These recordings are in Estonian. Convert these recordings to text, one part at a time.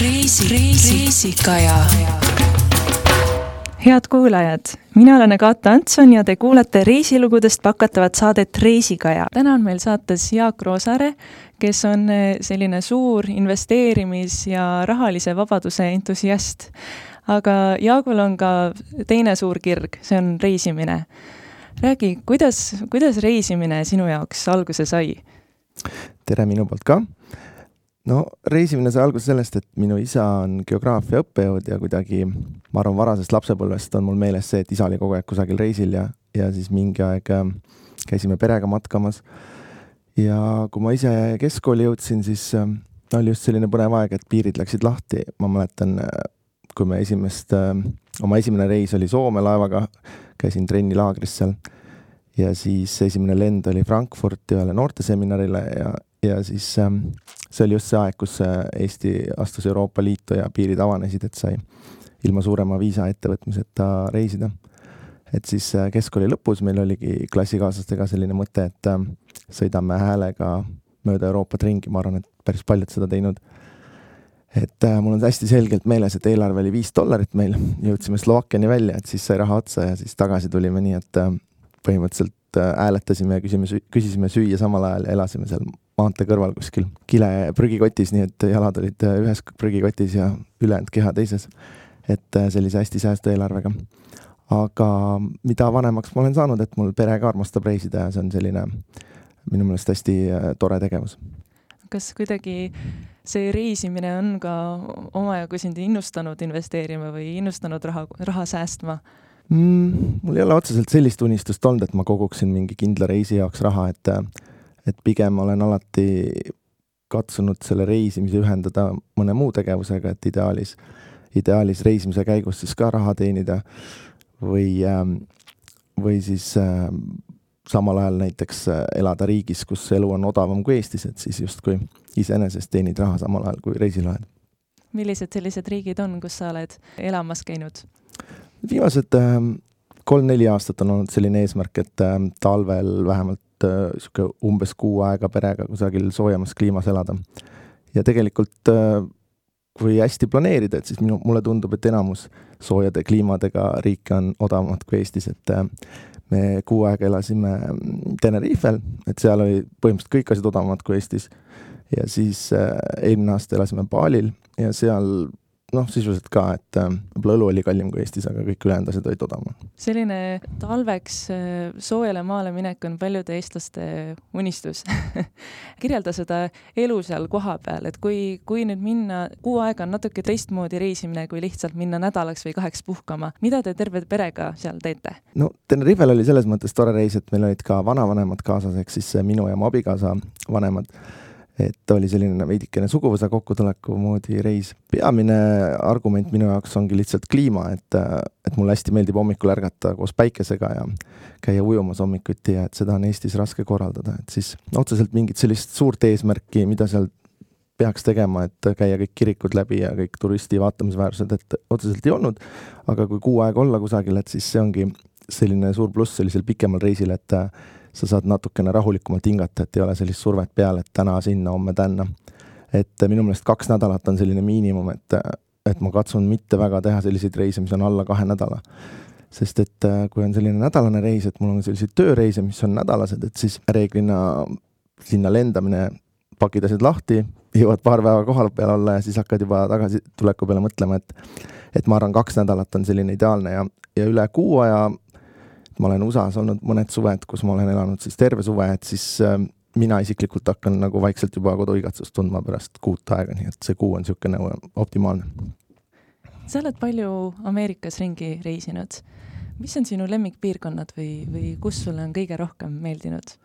reisi, reisi, reisikaja. head kuulajad, mina olen Agatha Antson ja te kuulate reisilugudest pakatavat saadet Reisikaja. täna on meil saates Jaak Roosaare, kes on eh, selline suur investeerimis- ja rahalise vabaduse entusiast. aga Jaagul on ka teine suur kirg, see on reisimine. räägi, kuidas, kuidas reisimine sinu jaoks alguse sai? tere minu poolt ka no reisimine sai alguse sellest, et minu isa on geograafia õppejõud ja kuidagi, ma arvan, varasest lapsepõlvest on mul meeles see, et isa oli kogu aeg kusagil reisil ja, ja siis mingi aeg äh, käisime perega matkamas. ja kui ma ise keskkooli jõudsin, siis äh, oli just selline põnev aeg, et piirid läksid lahti, ma mäletan, äh, kui me esimest, oma esimene reis oli Soome laevaga, käisin trennilaagris seal ja siis esimene lend oli Frankfurti ühele noorteseminarile ja, ja siis ähm, see oli just see aeg, kus äh, Eesti astus Euroopa Liitu ja piirid avanesid, et sai ilma suurema viisa ettevõtmiseta reisida. et siis äh, keskkooli lõpus meil oligi klassikaaslastega selline mõte, et äh, sõidame häälega mööda Euroopat ringi, ma arvan, et päris paljud seda teinud. et mul on hästi selgelt meeles, et eelarve oli viis dollarit meil, jõudsime Slovakkiani välja, et siis sai raha otsa ja siis tagasi tulime nii, et põhimõtteliselt hääletasime ja küsime, küsisime süüa samal ajal ja elasime seal maantee kõrval kuskil kile prügikotis, nii et jalad olid äh, ühes prügikotis ja ülejäänud keha teises. et äh, sellise hästi säästva eelarvega. aga mida vanemaks ma olen saanud, et mul pere ka armastab reisida ja see on selline minu meelest hästi äh, tore tegevus. kas kuidagi see reisimine on ka omajagu sind innustanud investeerima või innustanud raha, raha säästma? mm,? mul ei ole otseselt sellist unistust olnud, et ma koguksin mingi kindla reisi jaoks raha, et et pigem olen alati katsunud selle reisimise ühendada mõne muu tegevusega, et ideaalis, ideaalis reisimise käigus siis ka raha teenida või, ähm, või siis ähm, samal ajal näiteks äh, elada riigis, kus elu on odavam kui Eestis, et siis justkui iseenesest teenid raha samal ajal, kui reisil oled. millised sellised riigid on, kus sa oled elamas käinud? viimased ähm, kolm-neli aastat on olnud selline eesmärk, et talvel vähemalt niisugune äh, umbes kuu aega perega kusagil soojemas kliimas elada. ja tegelikult äh, kui hästi planeerida, et siis minu, mulle tundub, et enamus soojade kliimadega riike on odavamad kui Eestis, et äh, me kuu aega elasime mm, Tenerifel, et seal oli põhimõtteliselt kõik asjad odavamad kui Eestis. ja siis eelmine aasta elasime Balil ja seal noh, sisuliselt ka, et äh, võib-olla õlu oli kallim kui Eestis, aga kõik ülejäänud asjad olid odavamad. selline talveks äh, soojale maale minek on paljude eestlaste unistus kirjelda seda elu seal kohapeal, et kui, kui nüüd minna, kuu aega on natuke teistmoodi reisimine, kui lihtsalt minna nädalaks või kaheks puhkama. mida te terve perega seal teete? no Tenerifel oli selles mõttes tore reis, et meil olid ka vanavanemad kaasas, ehk siis minu ja mu abikaasa vanemad et oli selline veidikene suguvõsa kokkutuleku moodi reis. peamine argument minu jaoks ongi lihtsalt kliima, et, et mulle hästi meeldib hommikul ärgata koos päikesega ja käia ujumas hommikuti ja et seda on Eestis raske korraldada, et siis otseselt mingit sellist suurt eesmärki, mida seal peaks tegema, et käia kõik kirikud läbi ja kõik turisti vaatamisväärsused, et otseselt ei olnud. aga kui kuu aega olla kusagil, et siis see ongi selline suur pluss sellisel pikemal reisil, et sa saad natukene rahulikumalt hingata, et ei ole sellist survet peal, et täna sinna, homme tänna. et minu meelest kaks nädalat on selline miinimum, et, et ma katsun mitte väga teha selliseid reise, mis on alla kahe nädala. sest et kui on selline nädalane reis, et mul on selliseid tööreise, mis on nädalased, et siis reeglina sinna lendamine, pakid asjad lahti, jõuad paar päeva kohal peal olla ja siis hakkad juba tagasituleku peale mõtlema, et et ma arvan, kaks nädalat on selline ideaalne ja, ja üle kuu aja ma olen USA-s olnud mõned suved, kus ma olen elanud siis terve suve, et siis äh, mina isiklikult hakkan nagu vaikselt juba koduigatsust tundma pärast kuut aega, nii et see kuu on niisugune optimaalne. sa oled palju Ameerikas ringi reisinud. mis on sinu lemmikpiirkonnad või, või kus sulle on kõige rohkem meeldinud?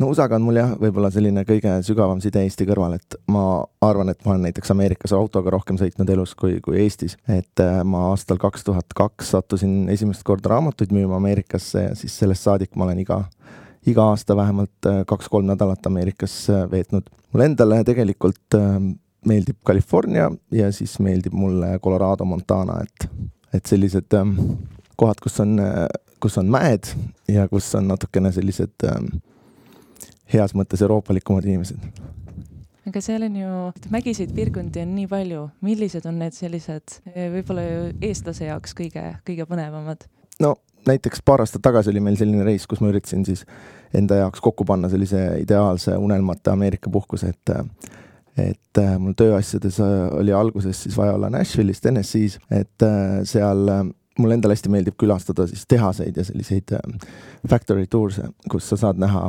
No USA-ga on mul jah, võib-olla selline kõige sügavam side Eesti kõrval, et ma arvan, et ma olen näiteks Ameerikas autoga rohkem sõitnud elus kui, kui Eestis. et äh, ma aastal kaks tuhat kaks sattusin esimest korda raamatuid müüma Ameerikasse ja siis sellest saadik ma olen iga, iga aasta vähemalt äh, kaks-kolm nädalat Ameerikas äh, veetnud. mulle endale tegelikult meeldib California ja siis meeldib mulle Colorado, Montana, et, et sellised ähm, kohad, kus on, kus on mäed ja kus on natukene sellised ähm, heas mõttes euroopalikumad inimesed. aga seal on ju, mägiseid piirkondi on nii palju, millised on need sellised võib-olla eestlase jaoks kõige, kõige põnevamad? no näiteks paar aastat tagasi oli meil selline reis, kus ma üritasin siis enda jaoks kokku panna sellise ideaalse unelmate Ameerika puhkuse, et et äh, mul tööasjades oli alguses siis vaja olla Nashville'is, TNS-is, et seal mulle endale hästi meeldib külastada siis tehaseid ja selliseid factory tour'e, kus sa saad näha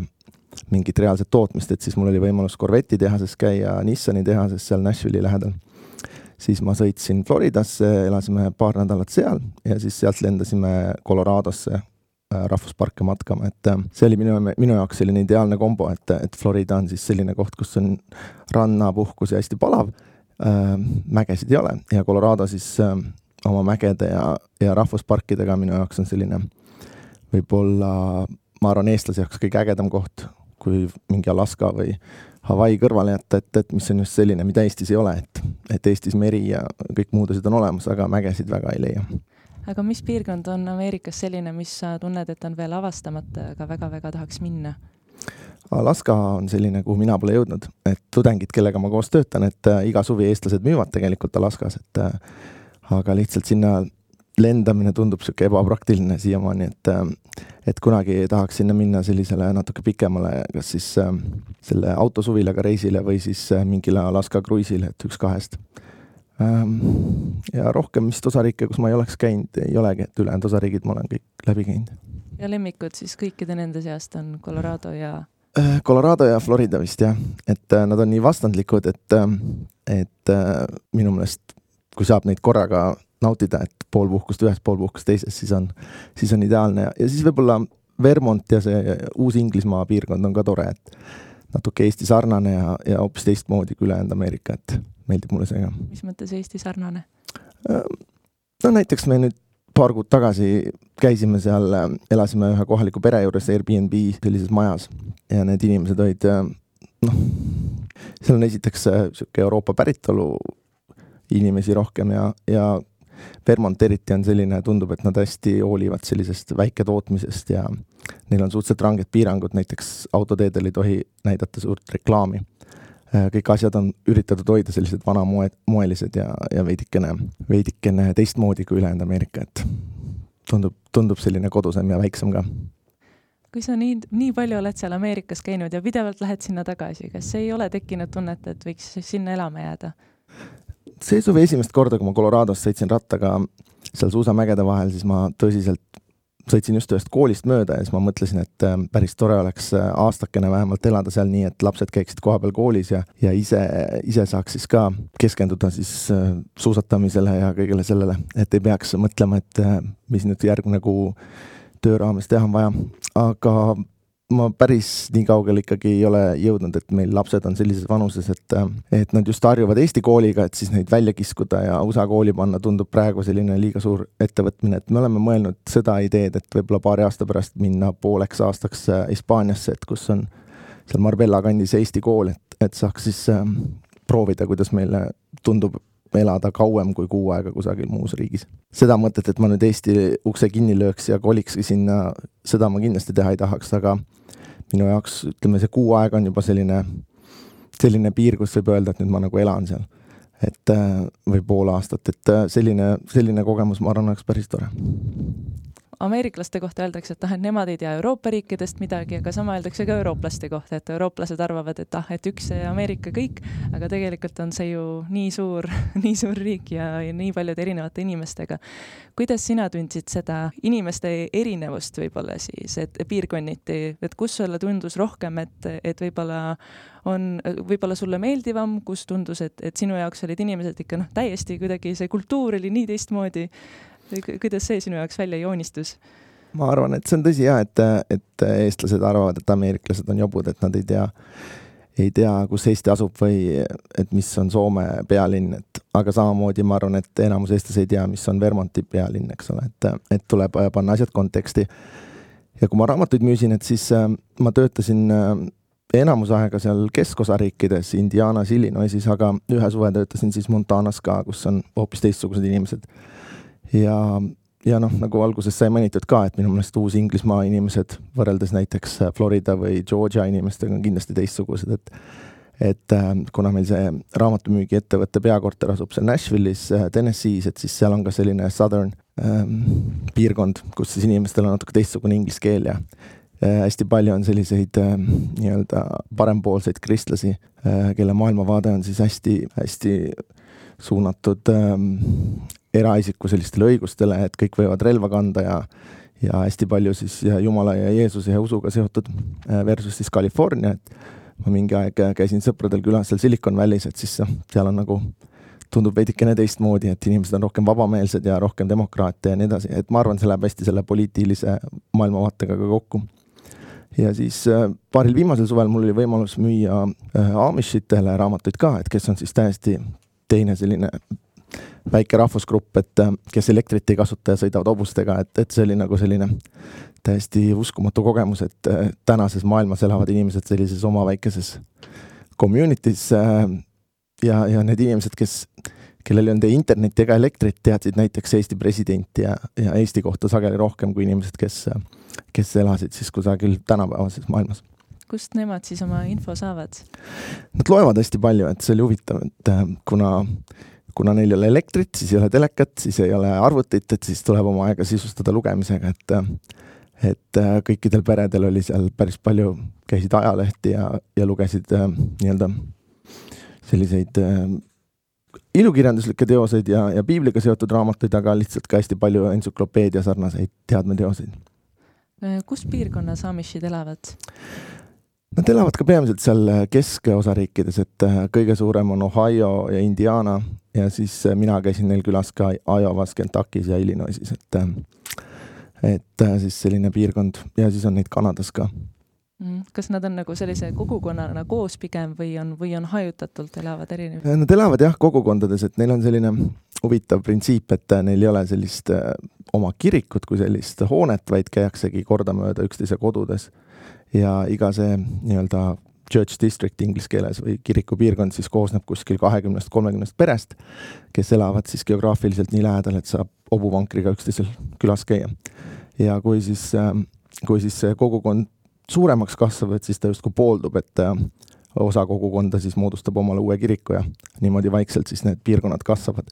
mingit reaalset tootmist, et siis mul oli võimalus Corvette'i tehases käia, Nissani tehases seal Nashville'i lähedal. siis ma sõitsin Floridasse, elasime paar nädalat seal ja siis sealt lendasime Coloradosse äh, rahvusparke matkama, et äh, see oli minu, minu jaoks selline ideaalne kombo, et, et Florida on siis selline koht, kus on rannapuhkus ja hästi palav äh,. mägesid ei ole ja Colorado siis äh, oma mägede ja, ja rahvusparkidega minu jaoks on selline võib-olla, ma arvan, eestlase jaoks kõige ägedam koht, kui mingi Alaska või Hawaii kõrvale jätta, et, et mis on just selline, mida Eestis ei ole, et, et Eestis meri ja kõik muud asjad on olemas, aga mägesid väga ei leia. aga mis piirkond on Ameerikas selline, mis sa tunned, et on veel avastamata, aga väga-väga tahaks minna? Alaska on selline, kuhu mina pole jõudnud, et tudengid, kellega ma koos töötan, et äh, iga suvi eestlased müüvad tegelikult Alaskas, et äh, aga lihtsalt sinna lendamine tundub niisugune ebapraktiline siiamaani, et äh, et kunagi tahaks sinna minna sellisele natuke pikemale, kas siis äh, selle autosuvilaga reisile või siis äh, mingile Alaska kruiisile, et üks kahest ähm,. ja rohkem vist osariike, kus ma ei oleks käinud, ei olegi, et ülejäänud osariigid ma olen kõik läbi käinud. ja lemmikud siis kõikide nende seast on Colorado ja äh, Colorado ja Florida vist jah, et äh, nad on nii vastandlikud, et, et minu meelest kui saab neid korraga nautida, et pool puhkust ühes, pool puhkust teises, siis on, siis on ideaalne ja, siis võib-olla Vermont ja see Uus-Inglismaa piirkond on ka tore, et natuke Eesti sarnane ja, ja hoopis teistmoodi kui ülejäänud Ameerika, et meeldib mulle see ka. mis mõttes Eesti sarnane? no näiteks me nüüd paar kuud tagasi käisime seal, elasime ühe kohaliku pere juures Airbnb sellises majas ja need inimesed olid noh, seal on esiteks niisugune Euroopa päritolu inimesi rohkem ja, ja Vermont eriti on selline, tundub, et nad hästi hoolivad sellisest väiketootmisest ja neil on suhteliselt ranged piirangud, näiteks autoteedel ei tohi näidata suurt reklaami. Äh, kõik asjad on üritatud hoida sellised vanamoe, moelised ja, ja veidikene, veidikene teistmoodi kui ülejäänud Ameerika, et tundub, tundub selline kodusem ja väiksem ka kui sa nii, nii palju oled seal Ameerikas käinud ja pidevalt lähed sinna tagasi, kas ei ole tekkinud tunnet, et võiks sinna elama jääda? See suvi esimest korda, kui ma Colorados sõitsin rattaga seal suusamägede vahel, siis ma tõsiselt sõitsin just ühest koolist mööda ja siis ma mõtlesin, et äh, päris tore oleks äh, aastakene vähemalt elada seal nii, et lapsed käiksid kohapeal koolis ja, ja ise, ise saaks siis ka keskenduda siis äh, suusatamisele ja kõigele sellele, et ei peaks mõtlema, et mis nüüd järgmine kuu töö raames teha on vaja. aga ma päris nii kaugele ikkagi ei ole jõudnud, et meil lapsed on sellises vanuses, et, et nad just harjuvad Eesti kooliga, et siis neid välja kiskuda ja USA kooli panna tundub praegu selline liiga suur ettevõtmine, et me oleme mõelnud seda ideed, et võib-olla paari aasta pärast minna pooleks aastaks äh, Hispaaniasse, et kus on seal Marbella kandis Eesti kool, et, et saaks siis äh, proovida, kuidas meile tundub elada kauem kui kuu aega kusagil muus riigis. seda mõtet, et ma nüüd Eesti ukse kinni lööks ja kolikski sinna, seda ma kindlasti teha ei tahaks, aga minu jaoks ütleme, see kuu aega on juba selline, selline piir, kus võib öelda, et nüüd ma nagu elan seal. et äh, või pool aastat, et äh, selline, selline kogemus, ma arvan, oleks päris tore ameeriklaste kohta öeldakse, et ah, et nemad ei tea Euroopa riikidest midagi, aga sama öeldakse ka eurooplaste kohta, et eurooplased arvavad, et ah, et üks Ameerika kõik, aga tegelikult on see ju nii suur, nii suur riik ja, ja nii paljude erinevate inimestega. kuidas sina tundsid seda inimeste erinevust võib-olla siis, et piirkonniti, et kus sulle tundus rohkem, et, et võib-olla on võib-olla sulle meeldivam, kus tundus, et, et sinu jaoks olid inimesed ikka noh, täiesti kuidagi see kultuur oli nii teistmoodi kuidas see sinu jaoks välja joonistus? ma arvan, et see on tõsi jah, et, et eestlased arvavad, et ameeriklased on jobud, et nad ei tea, ei tea, kus Eesti asub või et mis on Soome pealinn, et aga samamoodi ma arvan, et enamus eestlasi ei tea, mis on Vermonti pealinn, eks ole, et, et tuleb panna asjad konteksti. ja kui ma raamatuid müüsin, et siis äh, ma töötasin äh, enamus aega seal keskosariikides, Indianas, Illinoisis, aga ühe suve töötasin siis Montanas ka, kus on hoopis teistsugused inimesed ja, ja noh, nagu alguses sai mainitud ka, et minu meelest Uus-Inglismaa inimesed võrreldes näiteks Florida või Georgia inimestega on kindlasti teistsugused, et et äh, kuna meil see raamatumüügiettevõtte peakorter asub seal Nashville'is äh,, Tennessee's, et siis seal on ka selline southern ähm, piirkond, kus siis inimestel on natuke teistsugune inglise keel ja äh, hästi palju on selliseid äh, nii-öelda parempoolseid kristlasi äh,, kelle maailmavaade on siis hästi-hästi suunatud äh, eraisiku sellistele õigustele, et kõik võivad relva kanda ja ja hästi palju siis ja Jumala ja Jeesuse ja usuga seotud äh, versus siis California, et ma mingi aeg käisin sõpradel külas seal Silicon Valley's, et siis seal on nagu, tundub veidikene teistmoodi, et inimesed on rohkem vabameelsed ja rohkem demokraate ja nii edasi, et ma arvan, see läheb hästi selle poliitilise maailmavaatega ka kokku. ja siis äh, paaril viimasel suvel mul oli võimalus müüa äh, Amishitele raamatuid ka, et kes on siis täiesti teine selline väike rahvusgrupp, et äh, kes elektrit ei kasuta ja sõidavad hobustega, et, et see oli nagu selline täiesti uskumatu kogemus, et äh, tänases maailmas elavad inimesed sellises oma väikeses community's äh, ja, ja need inimesed, kes, kellel ei olnud ei internetti ega elektrit, teadsid näiteks Eesti presidenti ja, ja Eesti kohta sageli rohkem kui inimesed, kes, kes elasid siis kusagil tänapäevases maailmas kust nemad siis oma info saavad? Nad loevad hästi palju, et see oli huvitav, et kuna kuna neil ei ole elektrit, siis ei ole telekat, siis ei ole arvutit, et siis tuleb oma aega sisustada lugemisega, et et äh, kõikidel peredel oli seal päris palju, käisid ajalehti ja, ja lugesid äh, nii-öelda selliseid äh, ilukirjanduslikke teoseid ja, ja piibliga seotud raamatuid, aga lihtsalt ka hästi palju entsüklopeedia sarnaseid teadmeteoseid. kus piirkonnas Amishid elavad? Nad elavad ka peamiselt seal keskosariikides, et kõige suurem on Ohio ja Indiana ja siis mina käisin neil külas ka Iowas, Kentuckis ja Illinoisis, et et äh, siis selline piirkond ja siis on neid Kanadas ka mm, kas nad on nagu sellise kogukonnana koos pigem või on, või on hajutatult, elavad erinevad? Äh, nad elavad jah, kogukondades, et neil on selline huvitav printsiip, et äh, neil ei ole sellist oma kirikut kui sellist hoonet, vaid käiaksegi kordamööda üksteise kodudes. Ja iga see nii-öelda church district inglise keeles või kirikupiirkond siis koosneb kuskil kahekümnest, kolmekümnest perest, kes elavad siis geograafiliselt nii lähedal, et saab hobuvankriga üksteisel külas käia ja kui siis, ähm, kui siis see kogukond suuremaks kasvab, et siis ta justkui pooldub, et äh, osa kogukonda siis moodustab omale uue kiriku ja niimoodi vaikselt siis need piirkonnad kasvavad.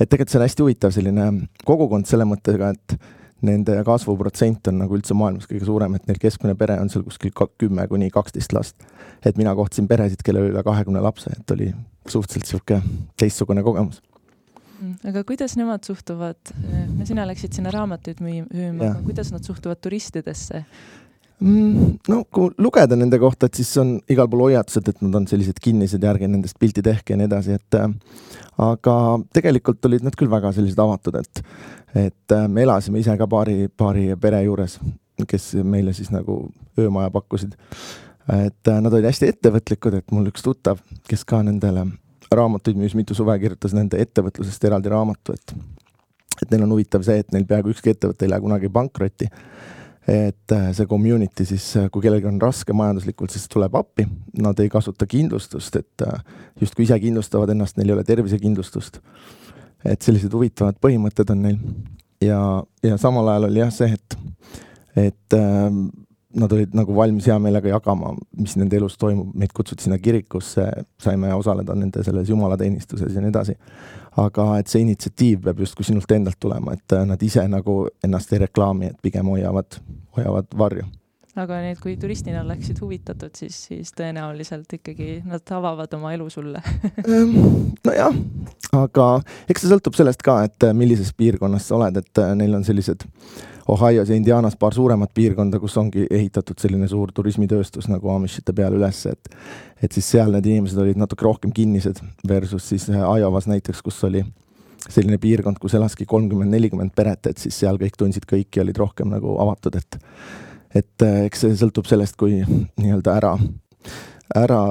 et tegelikult see on hästi huvitav selline kogukond selle mõttega, et nende kasvuprotsent on nagu üldse maailmas kõige suurem, et neil keskmine pere on seal kuskil kümme kuni kaksteist last. et mina kohtasin peresid, kellel oli üle kahekümne lapse, et oli suhteliselt niisugune teistsugune kogemus Mm, aga kuidas nemad suhtuvad, no sina läksid sinna raamatuid müüma, kuidas nad suhtuvad turistidesse? Mm, no kui lugeda nende kohta, et siis on igal pool hoiatused, et nad on sellised kinnised ja ärge nendest pilti tehke ja nii edasi, et äh, aga tegelikult olid nad küll väga sellised avatud, et et äh, me elasime ise ka paari, paari pere juures, kes meile siis nagu öömaja pakkusid. et äh, nad olid hästi ettevõtlikud, et mul üks tuttav, kes ka nendele raamatuid müüs mitu suve, kirjutas nende ettevõtlusest eraldi raamatu, et et neil on huvitav see, et neil peaaegu ükski ettevõte ei lähe kunagi pankrotti. Et äh, see community siis, äh, kui kellelgi on raske majanduslikult, siis tuleb appi, nad ei kasuta kindlustust, et äh, justkui ise kindlustavad ennast, neil ei ole tervisekindlustust. et sellised huvitavad põhimõtted on neil ja, ja samal ajal oli jah see, et, et nad olid nagu valmis hea meelega jagama, mis nende elus toimub, meid kutsuti sinna kirikusse, saime osaleda nende selles jumalateenistuses ja nii edasi. aga et see initsiatiiv peab justkui sinult endalt tulema, et äh, nad ise nagu ennast ei reklaami, et pigem hoiavad, hoiavad varju aga need, kui turistina läksid huvitatud, siis, siis tõenäoliselt ikkagi nad avavad oma elu sulle. Ehm, nojah, aga eks see sõltub sellest ka, et äh, millises piirkonnas sa oled, et äh, neil on sellised äh, Ohios ja Indianas paar suuremat piirkonda, kus ongi ehitatud selline suur turismitööstus nagu Amishite peale üles, et et siis seal need inimesed olid natuke rohkem kinnised versus siis Iowas näiteks, kus oli selline piirkond, kus elaski kolmkümmend, nelikümmend peret, et siis seal kõik tundsid kõiki, olid rohkem nagu avatud, et et eh, eks see sõltub sellest, kui nii-öelda ära, ära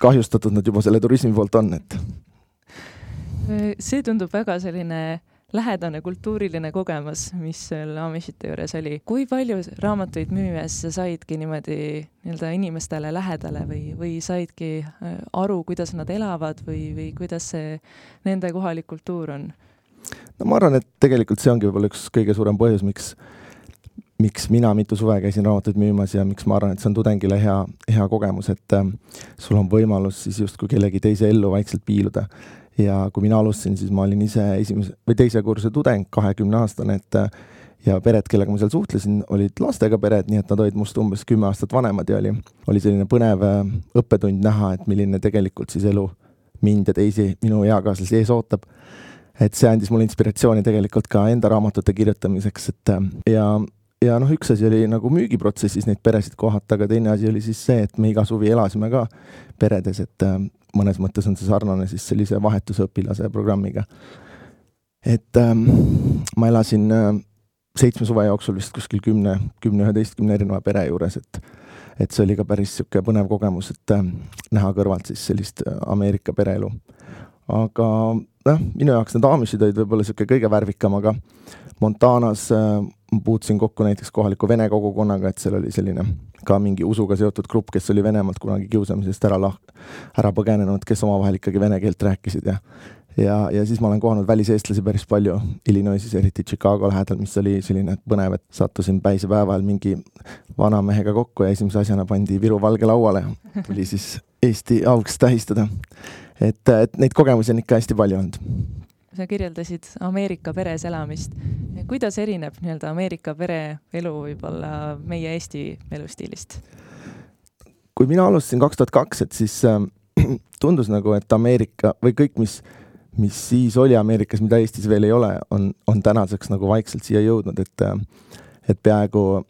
kahjustatud nad juba selle turismi poolt on, et see tundub väga selline lähedane kultuuriline kogemus, mis seal Amishite juures oli. kui palju raamatuid müües sa saidki niimoodi nii-öelda inimestele lähedale või, või saidki äh, aru, kuidas nad elavad või, või kuidas see nende kohalik kultuur on? no ma arvan, et tegelikult see ongi võib-olla üks kõige suurem põhjus, miks miks mina mitu suve käisin raamatuid müümas ja miks ma arvan, et see on tudengile hea, hea kogemus, et äh, sul on võimalus siis justkui kellegi teise ellu vaikselt piiluda. ja kui mina alustasin, siis ma olin ise esimese või teise kursuse tudeng, kahekümneaastane, et äh, ja pered, kellega ma seal suhtlesin, olid lastega pered, nii et nad olid must umbes kümme aastat vanemad ja oli, oli selline põnev äh, õppetund näha, et milline tegelikult siis elu mind ja teisi minu eakaaslasi ees ootab. et see andis mulle inspiratsiooni tegelikult ka enda raamatute kirjutamiseks, et äh, ja, ja noh, üks asi oli nagu müügiprotsessis neid peresid kohata, aga teine asi oli siis see, et me iga suvi elasime ka peredes, et äh, mõnes mõttes on see sarnane siis sellise vahetusõpilase programmiga. et ähm, ma elasin äh, seitsme suve jooksul vist kuskil kümne, kümne, üheteistkümne erineva pere juures, et et see oli ka päris niisugune põnev kogemus, et äh, näha kõrvalt siis sellist äh, Ameerika pereelu. aga noh, minu jaoks need Amishid olid võib-olla niisugune kõige värvikam, aga Montanas äh, puutusin kokku näiteks kohaliku vene kogukonnaga, et seal oli selline ka mingi usuga seotud grupp, kes oli Venemaalt kunagi kiusamisest ära lah-, ära põgenenud, kes omavahel ikkagi vene keelt rääkisid ja ja, ja siis ma olen kohanud väliseestlasi päris palju Illinoisis, eriti Chicago lähedal, mis oli selline põnev, et sattusin päisepäeval mingi vanamehega kokku ja esimese asjana pandi Viru valge lauale tuli siis Eesti auks tähistada. et, et neid kogemusi on ikka hästi palju olnud. Sa kirjeldasid Ameerika peres elamist. kuidas erineb nii-öelda Ameerika pere elu võib-olla meie Eesti elustiilist? kui mina alustasin kaks tuhat kaks, et siis äh, tundus nagu, et Ameerika või kõik, mis mis siis oli Ameerikas, mida Eestis veel ei ole, on, on tänaseks nagu vaikselt siia jõudnud, et et peaaegu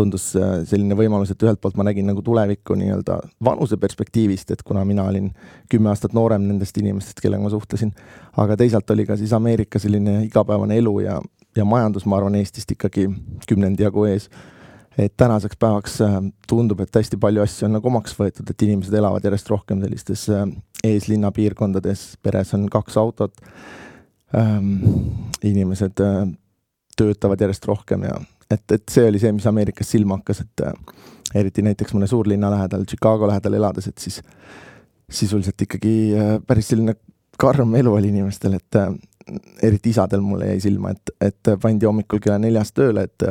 tundus selline võimalus, et ühelt poolt ma nägin nagu tulevikku nii-öelda vanuse perspektiivist, et kuna mina olin kümme aastat noorem nendest inimestest, kellega ma suhtlesin, aga teisalt oli ka siis Ameerika selline igapäevane elu ja, ja majandus, ma arvan, Eestist ikkagi kümnendi jagu ees et tänaseks päevaks äh, tundub, et hästi palju asju on nagu omaks võetud, et inimesed elavad järjest rohkem sellistes äh, eeslinna piirkondades, peres on kaks autot ähm,. inimesed äh, töötavad järjest rohkem ja et, et see oli see, mis Ameerikas silma hakkas, et äh, eriti näiteks mõne suurlinna lähedal, Chicago lähedal elades, et siis sisuliselt ikkagi äh, päris selline karm elu oli inimestel, et äh, eriti isadel mulle jäi silma, et, et pandi hommikul kella neljast tööle, et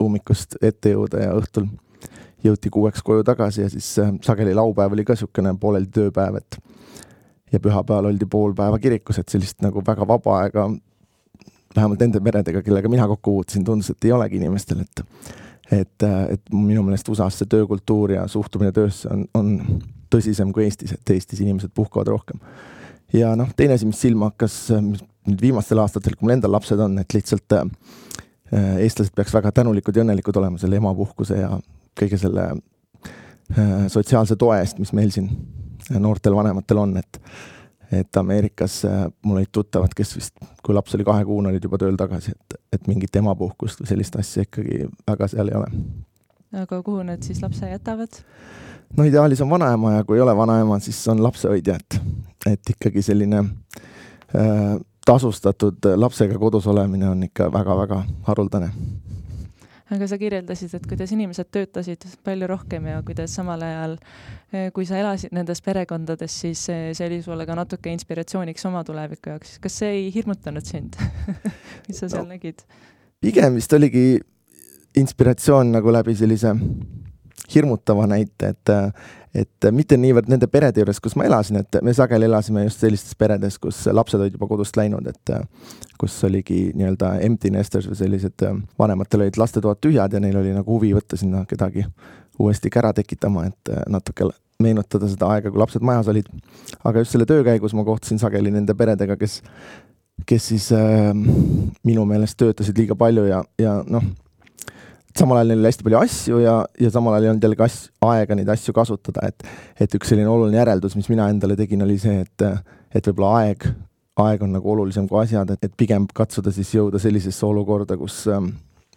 ummikust ette jõuda ja õhtul jõuti kuueks koju tagasi ja siis sageli laupäev oli ka niisugune pooleldi tööpäev, et ja pühapäeval oldi pool päeva kirikus, et sellist nagu väga vaba aega vähemalt nende peredega, kellega mina kokku puutusin, tundus, et ei olegi inimestel, et et, et minu meelest USA-s see töökultuur ja suhtumine töösse on, on tõsisem kui Eestis, et Eestis inimesed puhkavad rohkem. ja noh, teine asi, mis silma hakkas nüüd viimastel aastatel, kui mul endal lapsed on, et lihtsalt Äh, eestlased peaks väga tänulikud ja õnnelikud olema selle emapuhkuse ja kõige selle äh, sotsiaalse toe eest, mis meil siin äh, noortel vanematel on, et et Ameerikas mul olid tuttavad, kes vist, kui laps oli kahekuune, olid juba tööl tagasi, et, et mingit emapuhkust või sellist asja ikkagi väga seal ei ole. aga kuhu nad siis lapse jätavad? no ideaalis on vanaema ja kui ei ole vanaema, siis on lapsehoidja, et, et ikkagi selline äh, tasustatud lapsega kodus olemine on ikka väga-väga haruldane. Aga sa kirjeldasid, et kuidas inimesed töötasid palju rohkem ja kuidas samal ajal, eh, kui sa elasid nendes perekondades, siis see oli sulle ka natuke inspiratsiooniks oma tuleviku jaoks. kas see ei hirmutanud sind mis sa seal no, nägid? pigem vist oligi inspiratsioon nagu läbi sellise hirmutava näite, et et mitte niivõrd nende perede juures, kus ma elasin, et me sageli elasime just sellistes peredes, kus lapsed olid juba kodust läinud, et kus oligi nii-öelda empty nesters või sellised, vanematel olid lastetoad tühjad ja neil oli nagu huvi võtta sinna kedagi uuesti kära tekitama, et natuke meenutada seda aega, kui lapsed majas olid. aga just selle töö käigus ma kohtusin sageli nende peredega, kes, kes siis äh, minu meelest töötasid liiga palju ja, ja noh samal ajal neil oli hästi palju asju ja, ja samal ajal ei olnud jällegi asju, aega neid asju kasutada, et et üks selline oluline järeldus, mis mina endale tegin, oli see, et et võib-olla aeg, aeg on nagu olulisem kui asjad, et, et pigem katsuda siis jõuda sellisesse olukorda, kus ähm,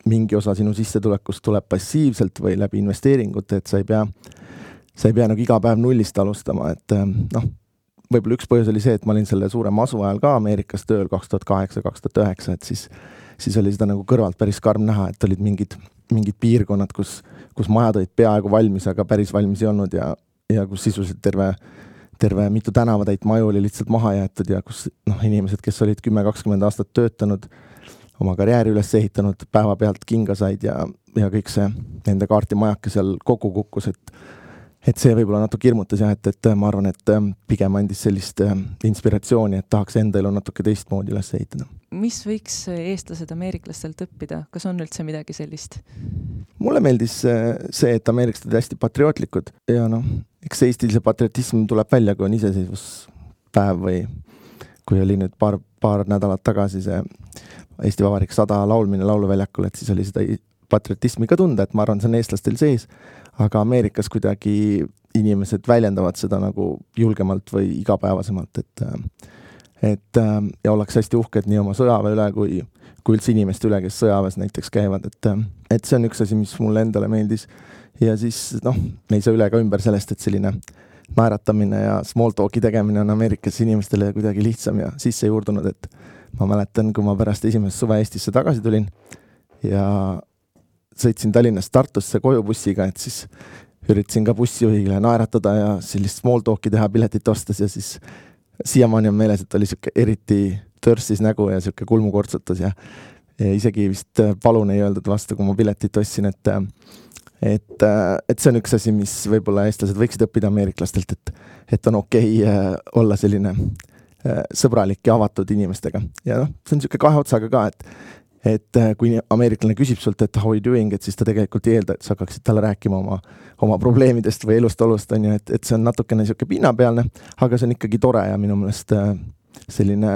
mingi osa sinu sissetulekust tuleb passiivselt või läbi investeeringute, et sa ei pea, sa ei pea nagu iga päev nullist alustama, et ähm, noh, võib-olla üks põhjus oli see, et ma olin selle suure masu ajal ka Ameerikas tööl kaks tuhat kaheksa, kaks tuhat üheksa, et siis siis oli seda nagu kõrvalt päris karm näha, et olid mingid mingid piirkonnad, kus, kus majad olid peaaegu valmis, aga päris valmis ei olnud ja, ja kus sisuliselt terve, terve mitu tänavatäit maju oli lihtsalt maha jäetud ja kus noh, inimesed, kes olid kümme, kakskümmend aastat töötanud, oma karjääri üles ehitanud, päevapealt kinga said ja ja kõik see nende kaartimajake seal kokku kukkus, et et see võib-olla natuke hirmutas jah, et, et ma arvan, et pigem andis sellist inspiratsiooni, et tahaks enda elu natuke teistmoodi üles ehitada. mis võiks eestlased ameeriklastelt õppida, kas on üldse midagi sellist? mulle meeldis see, et ameeriklased olid hästi patriootlikud ja noh, eks Eestil see patriotism tuleb välja, kui on iseseisvuspäev või kui oli nüüd paar, paar nädalat tagasi see Eesti Vabariik sada laulmine Lauluväljakul, et siis oli seda patriotismi ka tunda, et ma arvan, see on eestlastel sees, aga Ameerikas kuidagi inimesed väljendavad seda nagu julgemalt või igapäevasemalt, et et ja ollakse hästi uhked nii oma sõjaväe üle kui, kui üldse inimeste üle, kes sõjaväes näiteks käivad, et et see on üks asi, mis mulle endale meeldis. ja siis noh, me ei saa üle ega ümber sellest, et selline naeratamine ja small talk'i tegemine on Ameerikas inimestele kuidagi lihtsam ja sisse juurdunud, et ma mäletan, kui ma pärast esimest suve Eestisse tagasi tulin ja sõitsin Tallinnast Tartusse koju bussiga, et siis üritasin ka bussijuhile naeratada ja sellist small talk'i teha piletit ostes ja siis siiamaani on meeles, et oli niisugune eriti törssis nägu ja niisugune kulmukortsutus ja, ja isegi vist palun ei öeldud vastu, kui ma piletit ostsin, et et, et see on üks asi, mis võib-olla eestlased võiksid õppida ameeriklastelt, et, et on okei okay äh, olla selline äh, sõbralik ja avatud inimestega. Ja noh, see on niisugune kahe otsaga ka, et et äh, kui ameeriklane küsib sult, et how are you doing, et siis ta tegelikult ei eelda, et sa hakkaksid talle rääkima oma, oma probleemidest või elust-olust, on ju, et, et see on natukene niisugune pinnapealne, aga see on ikkagi tore ja minu meelest äh, selline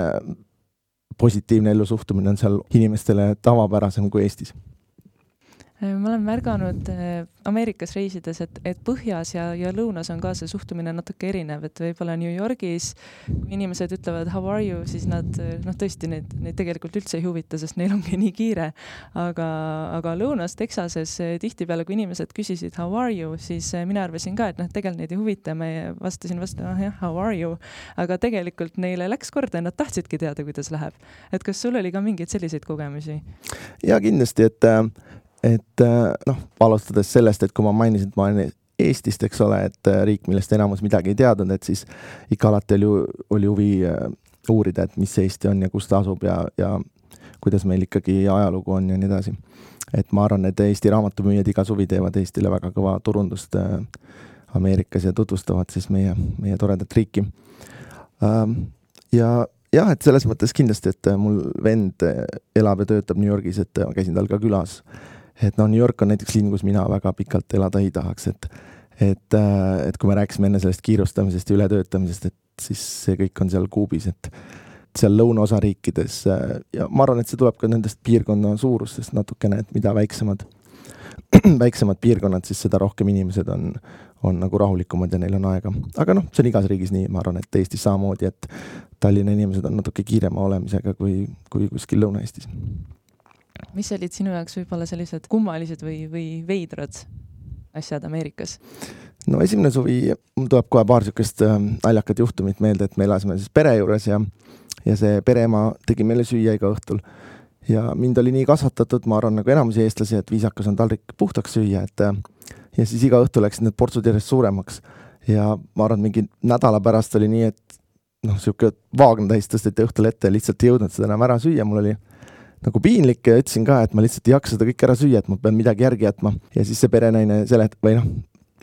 positiivne ellusuhtumine on seal inimestele tavapärasem kui Eestis ma olen märganud äh, Ameerikas reisides, et, et põhjas ja, ja lõunas on ka see suhtumine natuke erinev, et võib-olla New Yorgis, kui inimesed ütlevad how are you, siis nad noh, tõesti neid, neid tegelikult üldse ei huvita, sest neil ongi nii kiire. aga, aga lõunas Texases äh, tihtipeale, kui inimesed küsisid how are you, siis mina arvasin ka, et noh, tegelikult neid ei huvita, ma vastasin vastu, ah jah, how are you. aga tegelikult neile läks korda ja nad tahtsidki teada, kuidas läheb. et kas sul oli ka mingeid selliseid kogemusi? ja kindlasti, et äh et äh, noh, alustades sellest, et kui ma mainisin, et ma olen Eestist, eks ole, et äh, riik, millest enamus midagi ei teadnud, et siis ikka alati oli, oli huvi äh, uurida, et mis Eesti on ja kus ta asub ja, ja kuidas meil ikkagi ajalugu on ja nii edasi. et ma arvan, et Eesti raamatumüüjad iga suvi teevad Eestile väga kõva turundust Ameerikas ja tutvustavad siis meie, meie toredat riiki. Ähm, ja jah, et selles mõttes kindlasti, et mul vend elab ja töötab New Yorgis, et ma käisin tal ka külas et noh, New York on näiteks linn, kus mina väga pikalt elada ei tahaks, et et, äh, et kui me rääkisime enne sellest kiirustamisest ja ületöötamisest, et siis see kõik on seal kuubis, et seal lõunaosa riikides äh, ja ma arvan, et see tuleb ka nendest piirkonna suurustest natukene, et mida väiksemad, väiksemad piirkonnad, siis seda rohkem inimesed on, on nagu rahulikumad ja neil on aega. aga noh, see on igas riigis nii, ma arvan, et Eestis samamoodi, et Tallinna inimesed on natuke kiirema olemisega kui, kui kuskil Lõuna-Eestis mis olid sinu jaoks võib-olla sellised kummalised või, või veidrad asjad Ameerikas? no esimene suvi, mul tuleb kohe paar niisugust äh, naljakat juhtumit meelde, et me elasime siis pere juures ja ja see pereema tegi meile süüa iga õhtul. ja mind oli nii kasvatatud, ma arvan, nagu enamusi eestlasi, et viisakas on taldrik puhtaks süüa, et äh, ja siis iga õhtu läksid need portsud järjest suuremaks. ja ma arvan, mingi nädala pärast oli nii, et noh, niisugune Wagner-täis tõsteti õhtul ette ja lihtsalt ei jõudnud seda enam ära süüa, mul oli nagu piinlik ja ütlesin ka, et ma lihtsalt ei jaksa seda kõike ära süüa, et ma pean midagi järgi jätma. ja siis see perenaine selet- või noh,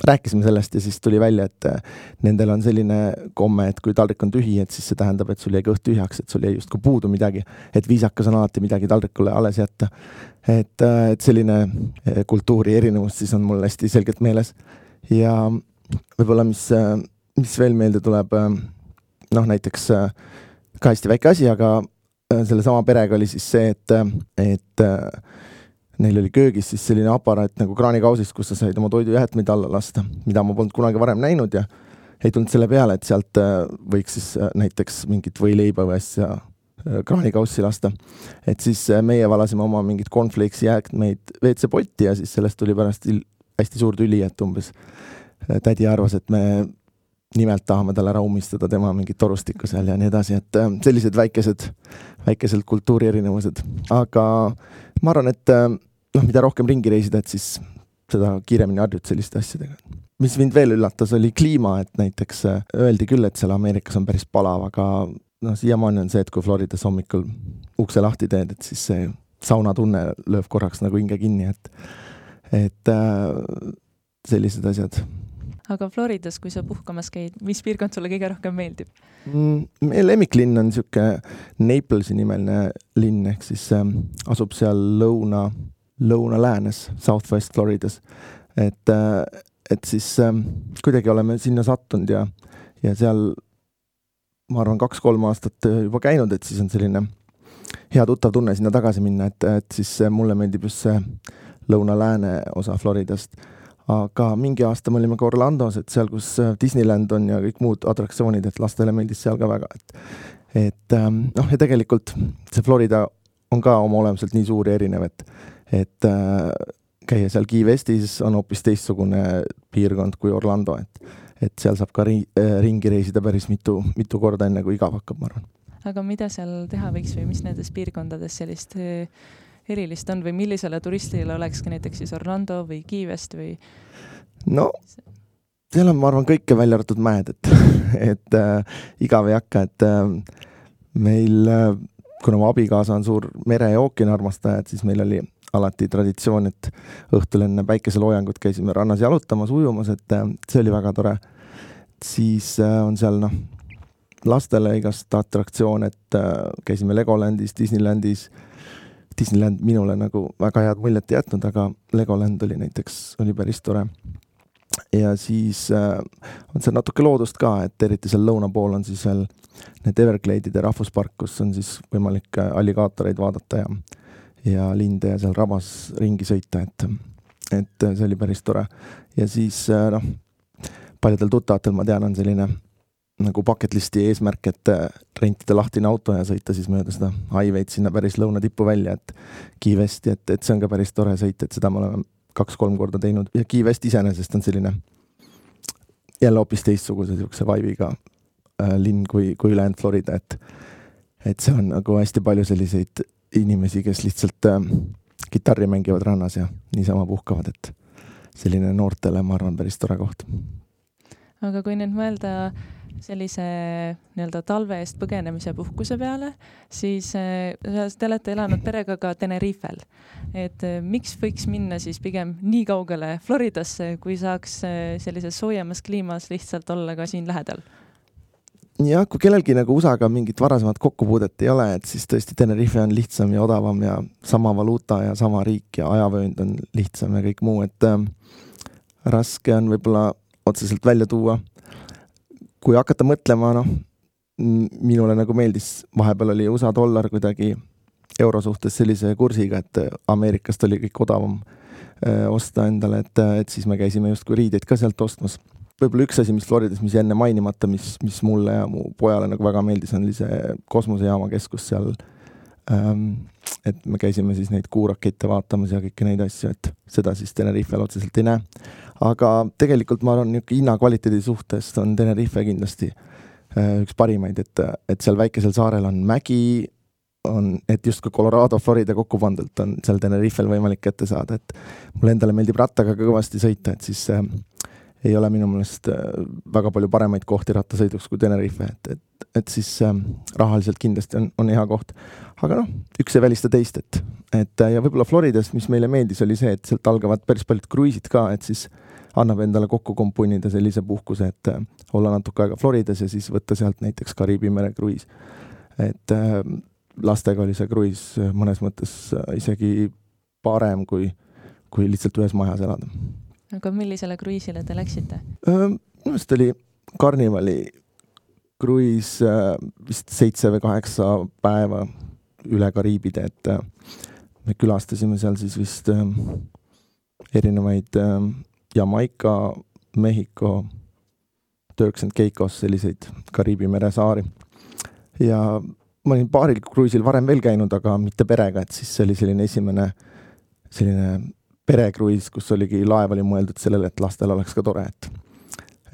rääkisime sellest ja siis tuli välja, et äh, nendel on selline komme, et kui taldrik on tühi, et siis see tähendab, et sul jäi kõht tühjaks, et sul jäi justkui puudu midagi. et viisakas on alati midagi taldrikule alles jätta. et, äh, et selline äh, kultuuri erinevus siis on mul hästi selgelt meeles. ja võib-olla, mis, mis veel meelde tuleb, noh näiteks ka hästi väike asi, aga sellesama perega oli siis see, et, et äh, neil oli köögis siis selline aparaat nagu kraanikausist, kus sa said oma toidujäätmeid alla lasta, mida ma polnud kunagi varem näinud ja ei tulnud selle peale, et sealt äh, võiks siis näiteks mingit võileiba või asja kraanikaussi lasta. et siis meie valasime oma mingit cornflakes'i jäätmeid WC-potti ja siis sellest tuli pärast hästi suur tüli, et umbes tädi arvas, et me nimelt tahame talle ära ummistada tema mingit torustikku seal ja nii edasi, et äh, sellised väikesed, väikesed kultuuri erinevused, aga ma arvan, et äh, noh, mida rohkem ringi reisida, et siis seda kiiremini harjud selliste asjadega. mis mind veel üllatas, oli kliima, et näiteks äh, öeldi küll, et seal Ameerikas on päris palav, aga noh, siiamaani on see, et kui Floridas hommikul ukse lahti teed, et siis see saunatunne lööb korraks nagu hinge kinni, et et äh, sellised asjad. Aga Floridas, kui sa puhkamas käid, mis piirkond sulle kõige rohkem meeldib mm,? meie lemmiklinn on niisugune Naplesi nimeline linn, ehk siis äh, asub seal lõuna, lõuna-läänes, Southwest Floridas. et äh,, et siis äh, kuidagi oleme sinna sattunud ja, ja seal ma arvan, kaks-kolm aastat juba käinud, et siis on selline hea tuttav tunne sinna tagasi minna, et, et siis mulle meeldib just see lõuna-lääne osa Floridast. Aga mingi aasta me olime ka Orlandos, et seal, kus Disneyland on ja kõik muud atraktsioonid, et lastele meeldis seal ka väga, et et ähm, noh, ja tegelikult see Florida on ka oma olemuselt nii suur ja erinev, et et äh, käia seal Key Westis on hoopis teistsugune piirkond kui Orlando, et et seal saab ka ri äh, ringi reisida päris mitu, mitu korda, enne kui igav hakkab, ma arvan. aga mida seal teha võiks või mis nendes piirkondades sellist äh, erilist on või millisele turistile oleks ka näiteks siis Orlando või Key West või? no seal on, ma arvan, kõike välja arvatud mäed, et, et äh, igav ei hakka, et äh, meil äh,, kuna mu abikaasa on suur mere ja ookeani armastaja, et siis meil oli alati traditsioon, et õhtul enne päikeseloojangut käisime rannas jalutamas, ujumas, et äh, see oli väga tore. siis äh, on seal noh, lastele igast atraktsioone, et äh, käisime Legolandis, Disneylandis äh,, Disneyland minule nagu väga head muljet ei jätnud, aga Legoland oli näiteks, oli päris tore. ja siis äh, on seal natuke loodust ka, et eriti seal lõuna pool on siis veel need Everglade'ide rahvuspark, kus on siis võimalik äh, alligaatoreid vaadata ja ja linde ja seal rabas ringi sõita, et et see oli päris tore. ja siis äh, noh, paljudel tuttavatel, ma tean, on selline nagu bucket list'i eesmärk, et äh, rentida lahtine auto ja sõita siis mööda seda highway'd sinna päris lõunatippu välja, et Key Westi, et, et see on ka päris tore sõit, et seda me oleme kaks-kolm korda teinud ja Key West iseenesest on selline jälle hoopis teistsuguse niisuguse vibe'iga äh, linn kui, kui ülejäänud Florida, et et seal on nagu hästi palju selliseid inimesi, kes lihtsalt äh, kitarri mängivad rannas ja niisama puhkavad, et selline noortele, ma arvan, päris tore koht. aga kui nüüd mõelda sellise nii-öelda talve eest põgenemise puhkuse peale, siis äh, te olete elanud perega ka Tenerifel. et äh, miks võiks minna siis pigem nii kaugele Floridasse, kui saaks äh, sellises soojemas kliimas lihtsalt olla ka siin lähedal? jah, kui kellelgi nagu USA-ga mingit varasemat kokkupuudet ei ole, et siis tõesti Tenerife on lihtsam ja odavam ja sama valuuta ja sama riik ja ajavöönd on lihtsam ja kõik muu, et äh, raske on võib-olla otseselt välja tuua kui hakata mõtlema, noh, minule nagu meeldis, vahepeal oli USA dollar kuidagi euro suhtes sellise kursiga, et Ameerikast oli kõik odavam öö, osta endale, et, et siis me käisime justkui riideid ka sealt ostmas. võib-olla üks asi, mis Floridas, mis enne mainimata, mis, mis mulle ja mu pojale nagu väga meeldis, on oli see kosmosejaama keskus seal ähm,. et me käisime siis neid kuurakette vaatamas ja kõiki neid asju, et seda siis Tenerifel otseselt ei näe aga tegelikult ma arvan, niisugune hinnakvaliteedi suhtes on Tenerife kindlasti äh, üks parimaid, et, et seal väikesel saarel on mägi, on, et justkui Colorado, Florida kokku pandult on seal Tenerifel võimalik kätte saada, et mulle endale meeldib rattaga ka kõvasti sõita, et siis äh, ei ole minu meelest äh, väga palju paremaid kohti rattasõiduks kui Tenerife, et, et, et siis äh, rahaliselt kindlasti on, on hea koht. aga noh, üks ei välista teist, et, et ja võib-olla Floridas, mis meile meeldis, oli see, et sealt algavad päris paljud kruiisid ka, et siis äh, annab endale kokku kompunida sellise puhkuse, et äh, olla natuke aega Floridas ja siis võtta sealt näiteks Kariibi mere kruiis. et äh, lastega oli see kruiis äh, mõnes mõttes isegi parem, kui, kui lihtsalt ühes majas elada. Aga millisele kruiisile te läksite? minu meelest oli Carnivali kruiis vist seitse või kaheksa päeva üle Kariibide, et me külastasime seal siis vist erinevaid Jamaica, Mehhiko, Turks and Caicos, selliseid Kariibi mere saari. ja ma olin paaril kruiisil varem veel käinud, aga mitte perega, et siis see oli selline esimene selline perekruiis, kus oligi, laev oli mõeldud sellele, et lastel oleks ka tore, et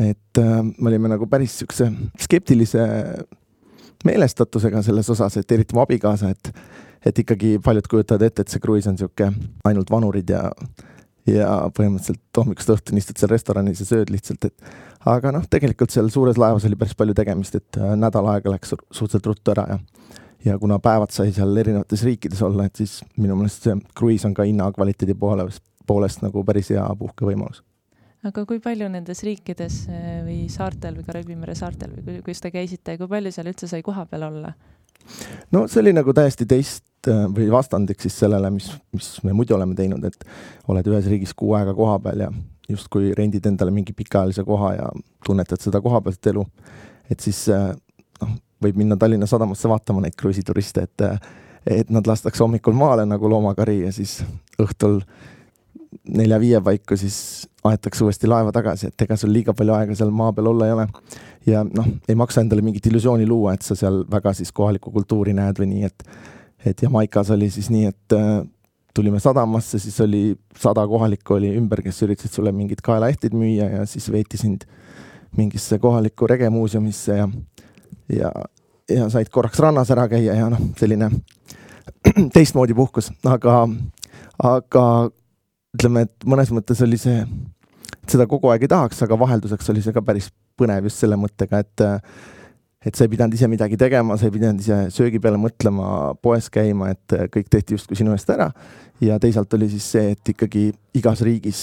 et äh, me olime nagu päris niisuguse skeptilise meelestatusega selles osas, et eriti mu abikaasa, et et ikkagi paljud kujutavad ette, et see kruiis on niisugune ainult vanurid ja ja põhimõtteliselt hommikust õhtuni istud seal restoranis ja sööd lihtsalt, et aga noh, tegelikult seal suures laevas oli päris palju tegemist, et äh, nädal aega läks suhteliselt ruttu ära ja ja kuna päevad sai seal erinevates riikides olla, et siis minu meelest see kruiis on ka hinnakvaliteedi poole, poolest nagu päris hea puhkevõimalus. aga kui palju nendes riikides äh, või saartel või Kariibi mere saartel või kus te käisite, kui palju seal üldse sai kohapeal olla? no see oli nagu täiesti teist äh, või vastandik siis sellele, mis, mis me muidu oleme teinud, et oled ühes riigis kuu aega kohapeal ja justkui rendid endale mingi pikaajalise koha ja tunnetad seda kohapealset elu. et siis noh, võib minna Tallinna sadamasse vaatama neid kruiisituriste, et et nad lastakse hommikul maale nagu loomakari ja siis õhtul nelja-viie paiku siis aetakse uuesti laeva tagasi, et ega sul liiga palju aega seal maa peal olla ei ole. ja noh, ei maksa endale mingit illusiooni luua, et sa seal väga siis kohalikku kultuuri näed või nii, et et Jamaikas oli siis nii, et äh, tulime sadamasse, siis oli sada kohalikku oli ümber, kes üritasid sulle mingid kaelaehtid müüa ja siis veeti sind mingisse kohalikku regemuuseumisse ja ja, ja said korraks rannas ära käia ja noh, selline teistmoodi puhkus, aga, aga ütleme, et mõnes mõttes oli see, seda kogu aeg ei tahaks, aga vahelduseks oli see ka päris põnev just selle mõttega, et et sa ei pidanud ise midagi tegema, sa ei pidanud ise söögi peale mõtlema, poes käima, et kõik tehti justkui sinu eest ära. ja teisalt oli siis see, et ikkagi igas riigis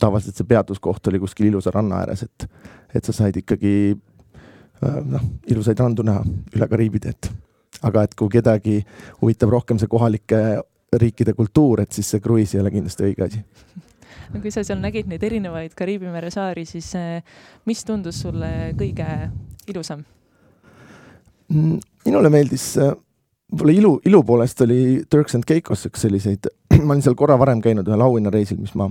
tavaliselt see peatuskoht oli kuskil ilusa ranna ääres, et, et sa said ikkagi noh, ilusaid randu näha üle Kariibi teed. aga et kui kedagi huvitab rohkem see kohalike riikide kultuur, et siis see kruiis ei ole kindlasti õige asi no kui sa seal nägid neid erinevaid Kariibi mere saari, siis eh, mis tundus sulle kõige ilusam? Mm, minule meeldis äh, võib-olla ilu, ilu poolest oli Turks and Caicos üks selliseid, ma olin seal korra varem käinud ühel auhinnareisil, mis ma,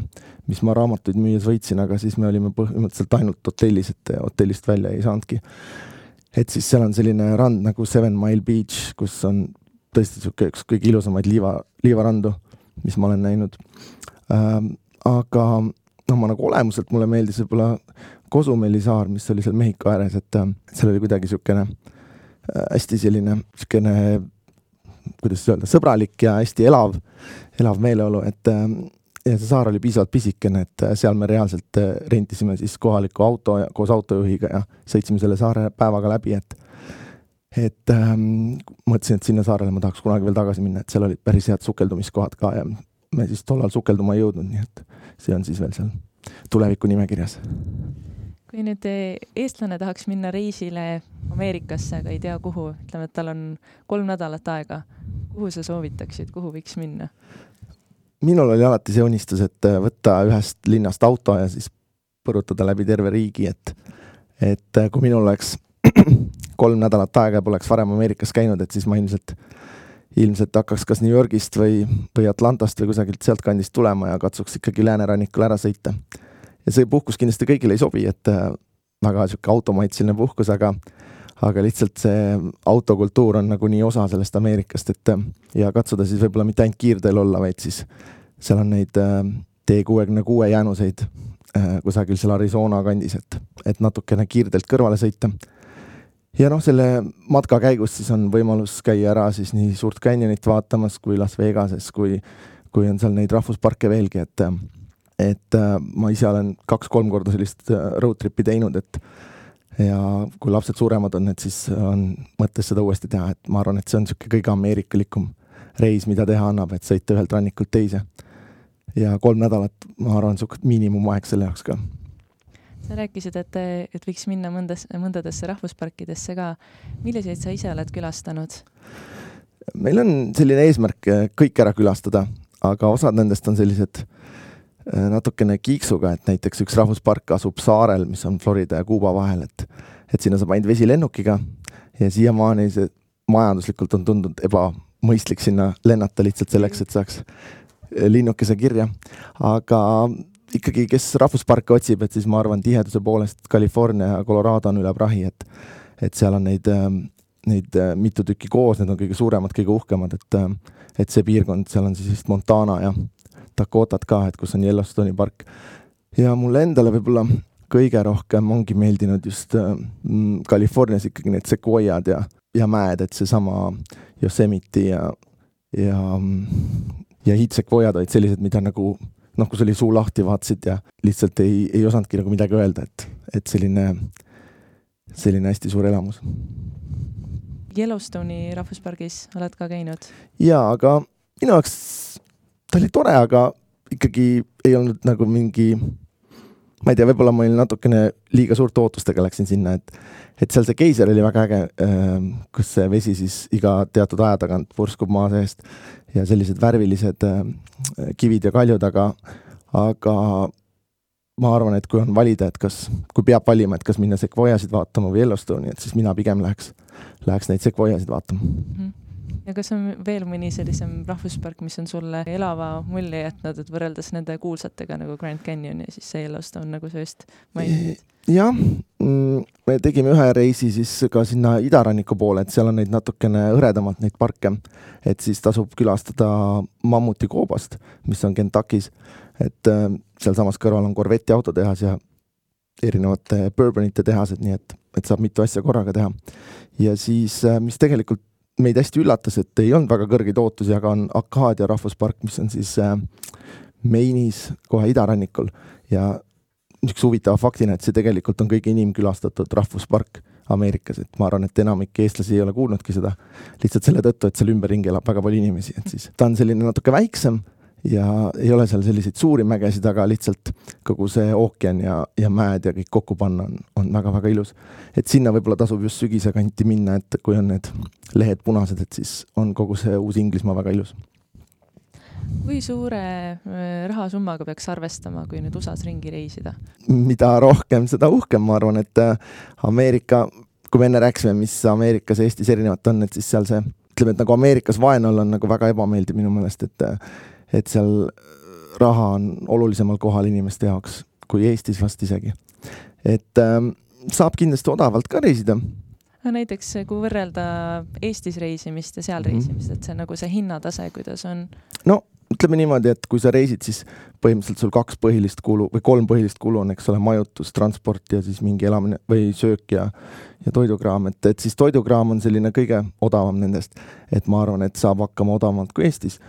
mis ma raamatuid müües võitsin, aga siis me olime põhimõtteliselt ainult hotellis, et hotellist välja ei saanudki. et siis seal on selline rand nagu Seven Mile Beach, kus on tõesti niisugune üks kõige ilusamaid liiva, liivarandu, mis ma olen näinud ähm,. aga noh, ma nagu olemuselt mulle meeldis võib-olla Cozumeli saar, mis oli seal Mehhiko ääres, et äh, seal oli kuidagi niisugune äh, hästi selline niisugune kuidas öelda, sõbralik ja hästi elav, elav meeleolu, et äh, ja see saar oli piisavalt pisikene, et äh, seal me reaalselt äh, rentisime siis kohaliku auto ja koos autojuhiga ja sõitsime selle saare päevaga läbi, et et ähm, mõtlesin, et sinna saarele ma tahaks kunagi veel tagasi minna, et seal olid päris head sukeldumiskohad ka ja me siis tollal sukelduma ei jõudnud, nii et see on siis veel seal tuleviku nimekirjas. Kui nüüd eestlane tahaks minna reisile Ameerikasse, aga ei tea kuhu, ütleme, et tal on kolm nädalat aega, kuhu sa soovitaksid, kuhu võiks minna? minul oli alati see unistus, et võtta ühest linnast auto ja siis põrutada läbi terve riigi, et et kui minul oleks kolm nädalat aega ja poleks varem Ameerikas käinud, et siis ma ilmselt, ilmselt hakkaks kas New Yorgist või, või Atlantast või kusagilt sealtkandist tulema ja katsuks ikkagi läänerannikul ära sõita ja see puhkus kindlasti kõigile ei sobi, et äh, väga niisugune automaitseline puhkus, aga aga lihtsalt see autokultuur on nagunii osa sellest Ameerikast, et äh, ja katsuda siis võib-olla mitte ainult kiirteel olla, vaid siis seal on neid äh, T kuuekümne kuue jäänuseid kusagil seal Arizona kandis, et, et natukene kiirteelt kõrvale sõita. ja noh, selle matka käigus siis on võimalus käia ära siis nii Suurt Canyonit vaatamas kui Las Vegases, kui, kui on seal neid rahvusparke veelgi, et et äh, ma ise olen kaks-kolm korda sellist äh, road trip'i teinud, et ja kui lapsed suuremad on, et siis on mõttes seda uuesti teha, et ma arvan, et see on niisugune kõige ameerikalikum reis, mida teha annab, et sõita ühelt rannikult teise. ja kolm nädalat, ma arvan, niisugune miinimumaeg selle jaoks ka. sa rääkisid, et, et võiks minna mõndas, mõndadesse rahvusparkidesse ka. milliseid sa ise oled külastanud? meil on selline eesmärk kõik ära külastada, aga osad nendest on sellised natukene kiiksuga, et näiteks üks rahvuspark asub saarel, mis on Florida ja Kuuba vahel, et et sinna saab ainult vesilennukiga ja siiamaani see majanduslikult on tundunud ebamõistlik sinna lennata lihtsalt selleks, et saaks äh, linnukese kirja. aga ikkagi, kes rahvusparke otsib, et siis ma arvan, tiheduse poolest California ja Colorado on üle prahi, et et seal on neid, äh, neid mitu tükki koos, need on kõige suuremad, kõige uhkemad, et et see piirkond, seal on siis vist Montana ja Dakotat ka, et kus on Yellowstone'i park. ja mulle endale võib-olla kõige rohkem ongi meeldinud just äh, mm, Californias ikkagi need sekvoiad ja, ja mäed, et seesama Yosemite ja, ja, ja hiidsekvoiad olid sellised, mida nagu noh, kus oli suu lahti, vaatasid ja lihtsalt ei, ei osanudki nagu midagi öelda, et, et selline, selline hästi suur elamus. Yellowstone'i rahvuspargis oled ka käinud? jaa, aga minu jaoks ta oli tore, aga ikkagi ei olnud nagu mingi, ma ei tea, võib-olla ma olin natukene liiga suurte ootustega läksin sinna, et et seal see geiser oli väga äge, ähm, kus see vesi siis iga teatud aja tagant purskub maa seest ja sellised värvilised ähm, kivid ja kaljud, aga, aga ma arvan, et kui on valida, et kas, kui peab valima, et kas minna Sequoiasid vaatama või Yellowstone'i, et siis mina pigem läheks, läheks neid Sequoiasid vaatama mm. -hmm ja kas on veel mõni sellisem rahvuspark, mis on sulle elava mulje jätnud, et võrreldes nende kuulsatega nagu Grand Canyon ja siis see Yellowstone, nagu sa just mainisid? jah, mm, me tegime ühe reisi siis ka sinna idaranniku poole, et seal on neid natukene hõredamalt, neid parke. et siis tasub külastada Mammuti koobast, mis on Kentuckis. et äh, sealsamas kõrval on Corvette'i autotehas ja erinevate bourbonite tehased, nii et, et saab mitu asja korraga teha. ja siis, äh, mis tegelikult meid hästi üllatas, et ei olnud väga kõrgeid ootusi, aga on Akaadia rahvuspark, mis on siis äh, Maine'is kohe idarannikul. Ja niisuguse huvitava faktina, et see tegelikult on kõige inimkülastatud rahvuspark Ameerikas, et ma arvan, et enamik eestlasi ei ole kuulnudki seda lihtsalt selle tõttu, et seal ümberringi elab väga palju inimesi, et siis ta on selline natuke väiksem ja ei ole seal selliseid suuri mägesid, aga lihtsalt kogu see ookean ja, ja mäed ja kõik kokku panna on, on väga-väga ilus. et sinna võib-olla tasub just sügise kanti minna, et kui on need lehed punased, et siis on kogu see Uus-Inglismaa väga ilus. kui suure äh, rahasummaga peaks arvestama, kui nüüd USA-s ringi reisida? mida rohkem, seda uhkem, ma arvan, et äh, Ameerika, kui me enne rääkisime, mis Ameerikas ja Eestis erinevat on, et siis seal see ütleme, et nagu Ameerikas vaene olla on nagu väga ebameeldiv minu meelest, et äh, et seal raha on olulisemal kohal inimeste jaoks kui Eestis vast isegi. et ähm, saab kindlasti odavalt ka reisida. no näiteks kui võrrelda Eestis reisimist ja seal mm -hmm. reisimist, et see nagu see hinnatase, kuidas on? no ütleme niimoodi, et kui sa reisid, siis põhimõtteliselt sul kaks põhilist kulu või kolm põhilist kulu on, eks ole, majutus, transport ja siis mingi elamine või söök ja ja toidukraam, et, et siis toidukraam on selline kõige odavam nendest. et ma arvan, et saab hakkama odavamalt kui Eestis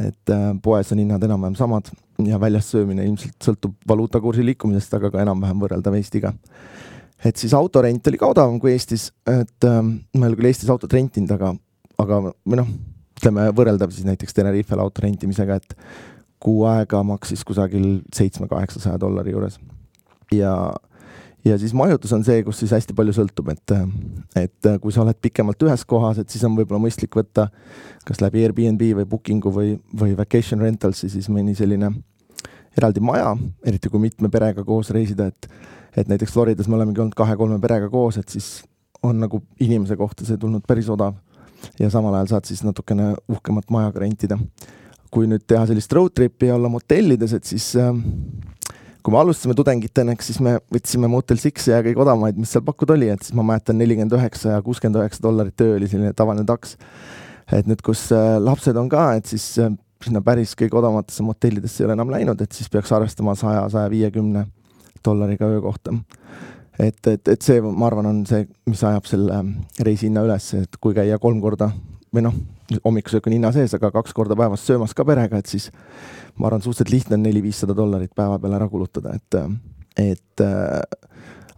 et äh, poes on hinnad enam-vähem samad ja väljas söömine ilmselt sõltub valuutakursi liikumisest, aga ka enam-vähem võrreldav Eestiga. et siis autorent oli ka odavam kui Eestis, et äh, ma ei ole küll Eestis autot rentinud, aga, aga või noh, ütleme võrreldav siis näiteks Tenerifel auto rentimisega, et kuu aega maksis kusagil seitsme-kaheksasaja dollari juures. ja ja siis majutus on see, kus siis hästi palju sõltub, et, et kui sa oled pikemalt ühes kohas, et siis on võib-olla mõistlik võtta kas läbi Airbnb või Bookingu või, või Vacation Rentalsi siis mõni selline eraldi maja, eriti kui mitme perega koos reisida, et et näiteks Floridas me olemegi olnud kahe-kolme perega koos, et siis on nagu inimese kohta see tulnud päris odav. ja samal ajal saad siis natukene uhkemat maja ka rentida. kui nüüd teha sellist road trip'i ja olla motellides, et siis äh, kui me alustasime tudengitena, eks siis me võtsime Motel Six'i ja kõige odavamaid, mis seal pakkuda oli, et siis ma mäletan nelikümmend üheksa ja kuuskümmend üheksa dollarit öö oli selline tavaline taks. et nüüd, kus äh, lapsed on ka, et siis äh, sinna päris kõige odavamatesse motellidesse ei ole enam läinud, et siis peaks arvestama saja, saja viiekümne dollariga öö kohta. et, et, et see, ma arvan, on see, mis ajab selle reisi hinna üles, et kui käia kolm korda või noh, hommikusöök on hinna sees, aga kaks korda päevas söömas ka perega, et siis ma arvan, suhteliselt lihtne on neli-viissada dollarit päeva peale ära kulutada, et, et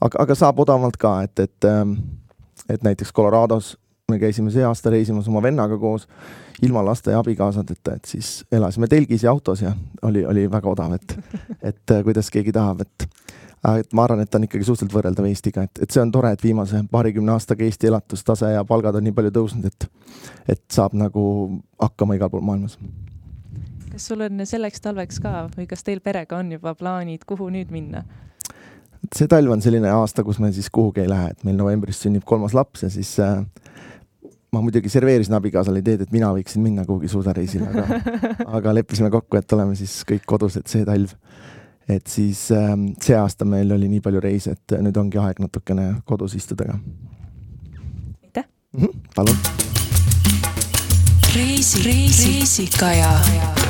aga, aga saab odavamalt ka, et, et, et näiteks Colorados me käisime see aasta reisimas oma vennaga koos ilma laste ja abikaasadeta, et siis elasime telgis ja autos ja oli, oli väga odav, et, et kuidas keegi tahab, et et ma arvan, et ta on ikkagi suhteliselt võrreldav Eestiga, et, et see on tore, et viimase paarikümne aastaga Eesti elatustase ja palgad on nii palju tõusnud, et et saab nagu hakkama igal pool maailmas kas sul on selleks talveks ka või kas teil perega on juba plaanid, kuhu nüüd minna? see talv on selline aasta, kus me siis kuhugi ei lähe, et meil novembris sünnib kolmas laps ja siis äh, ma muidugi serveerisin abikaasale ideed, et mina võiksin minna kuhugi suusareisile, aga, aga leppisime kokku, et oleme siis kõik kodus, et see talv. Et siis äh, see aasta meil oli nii palju reise, et nüüd ongi aeg natukene kodus istuda ka. aitäh mm! -hmm, palun. reisi, reisi, reisikaja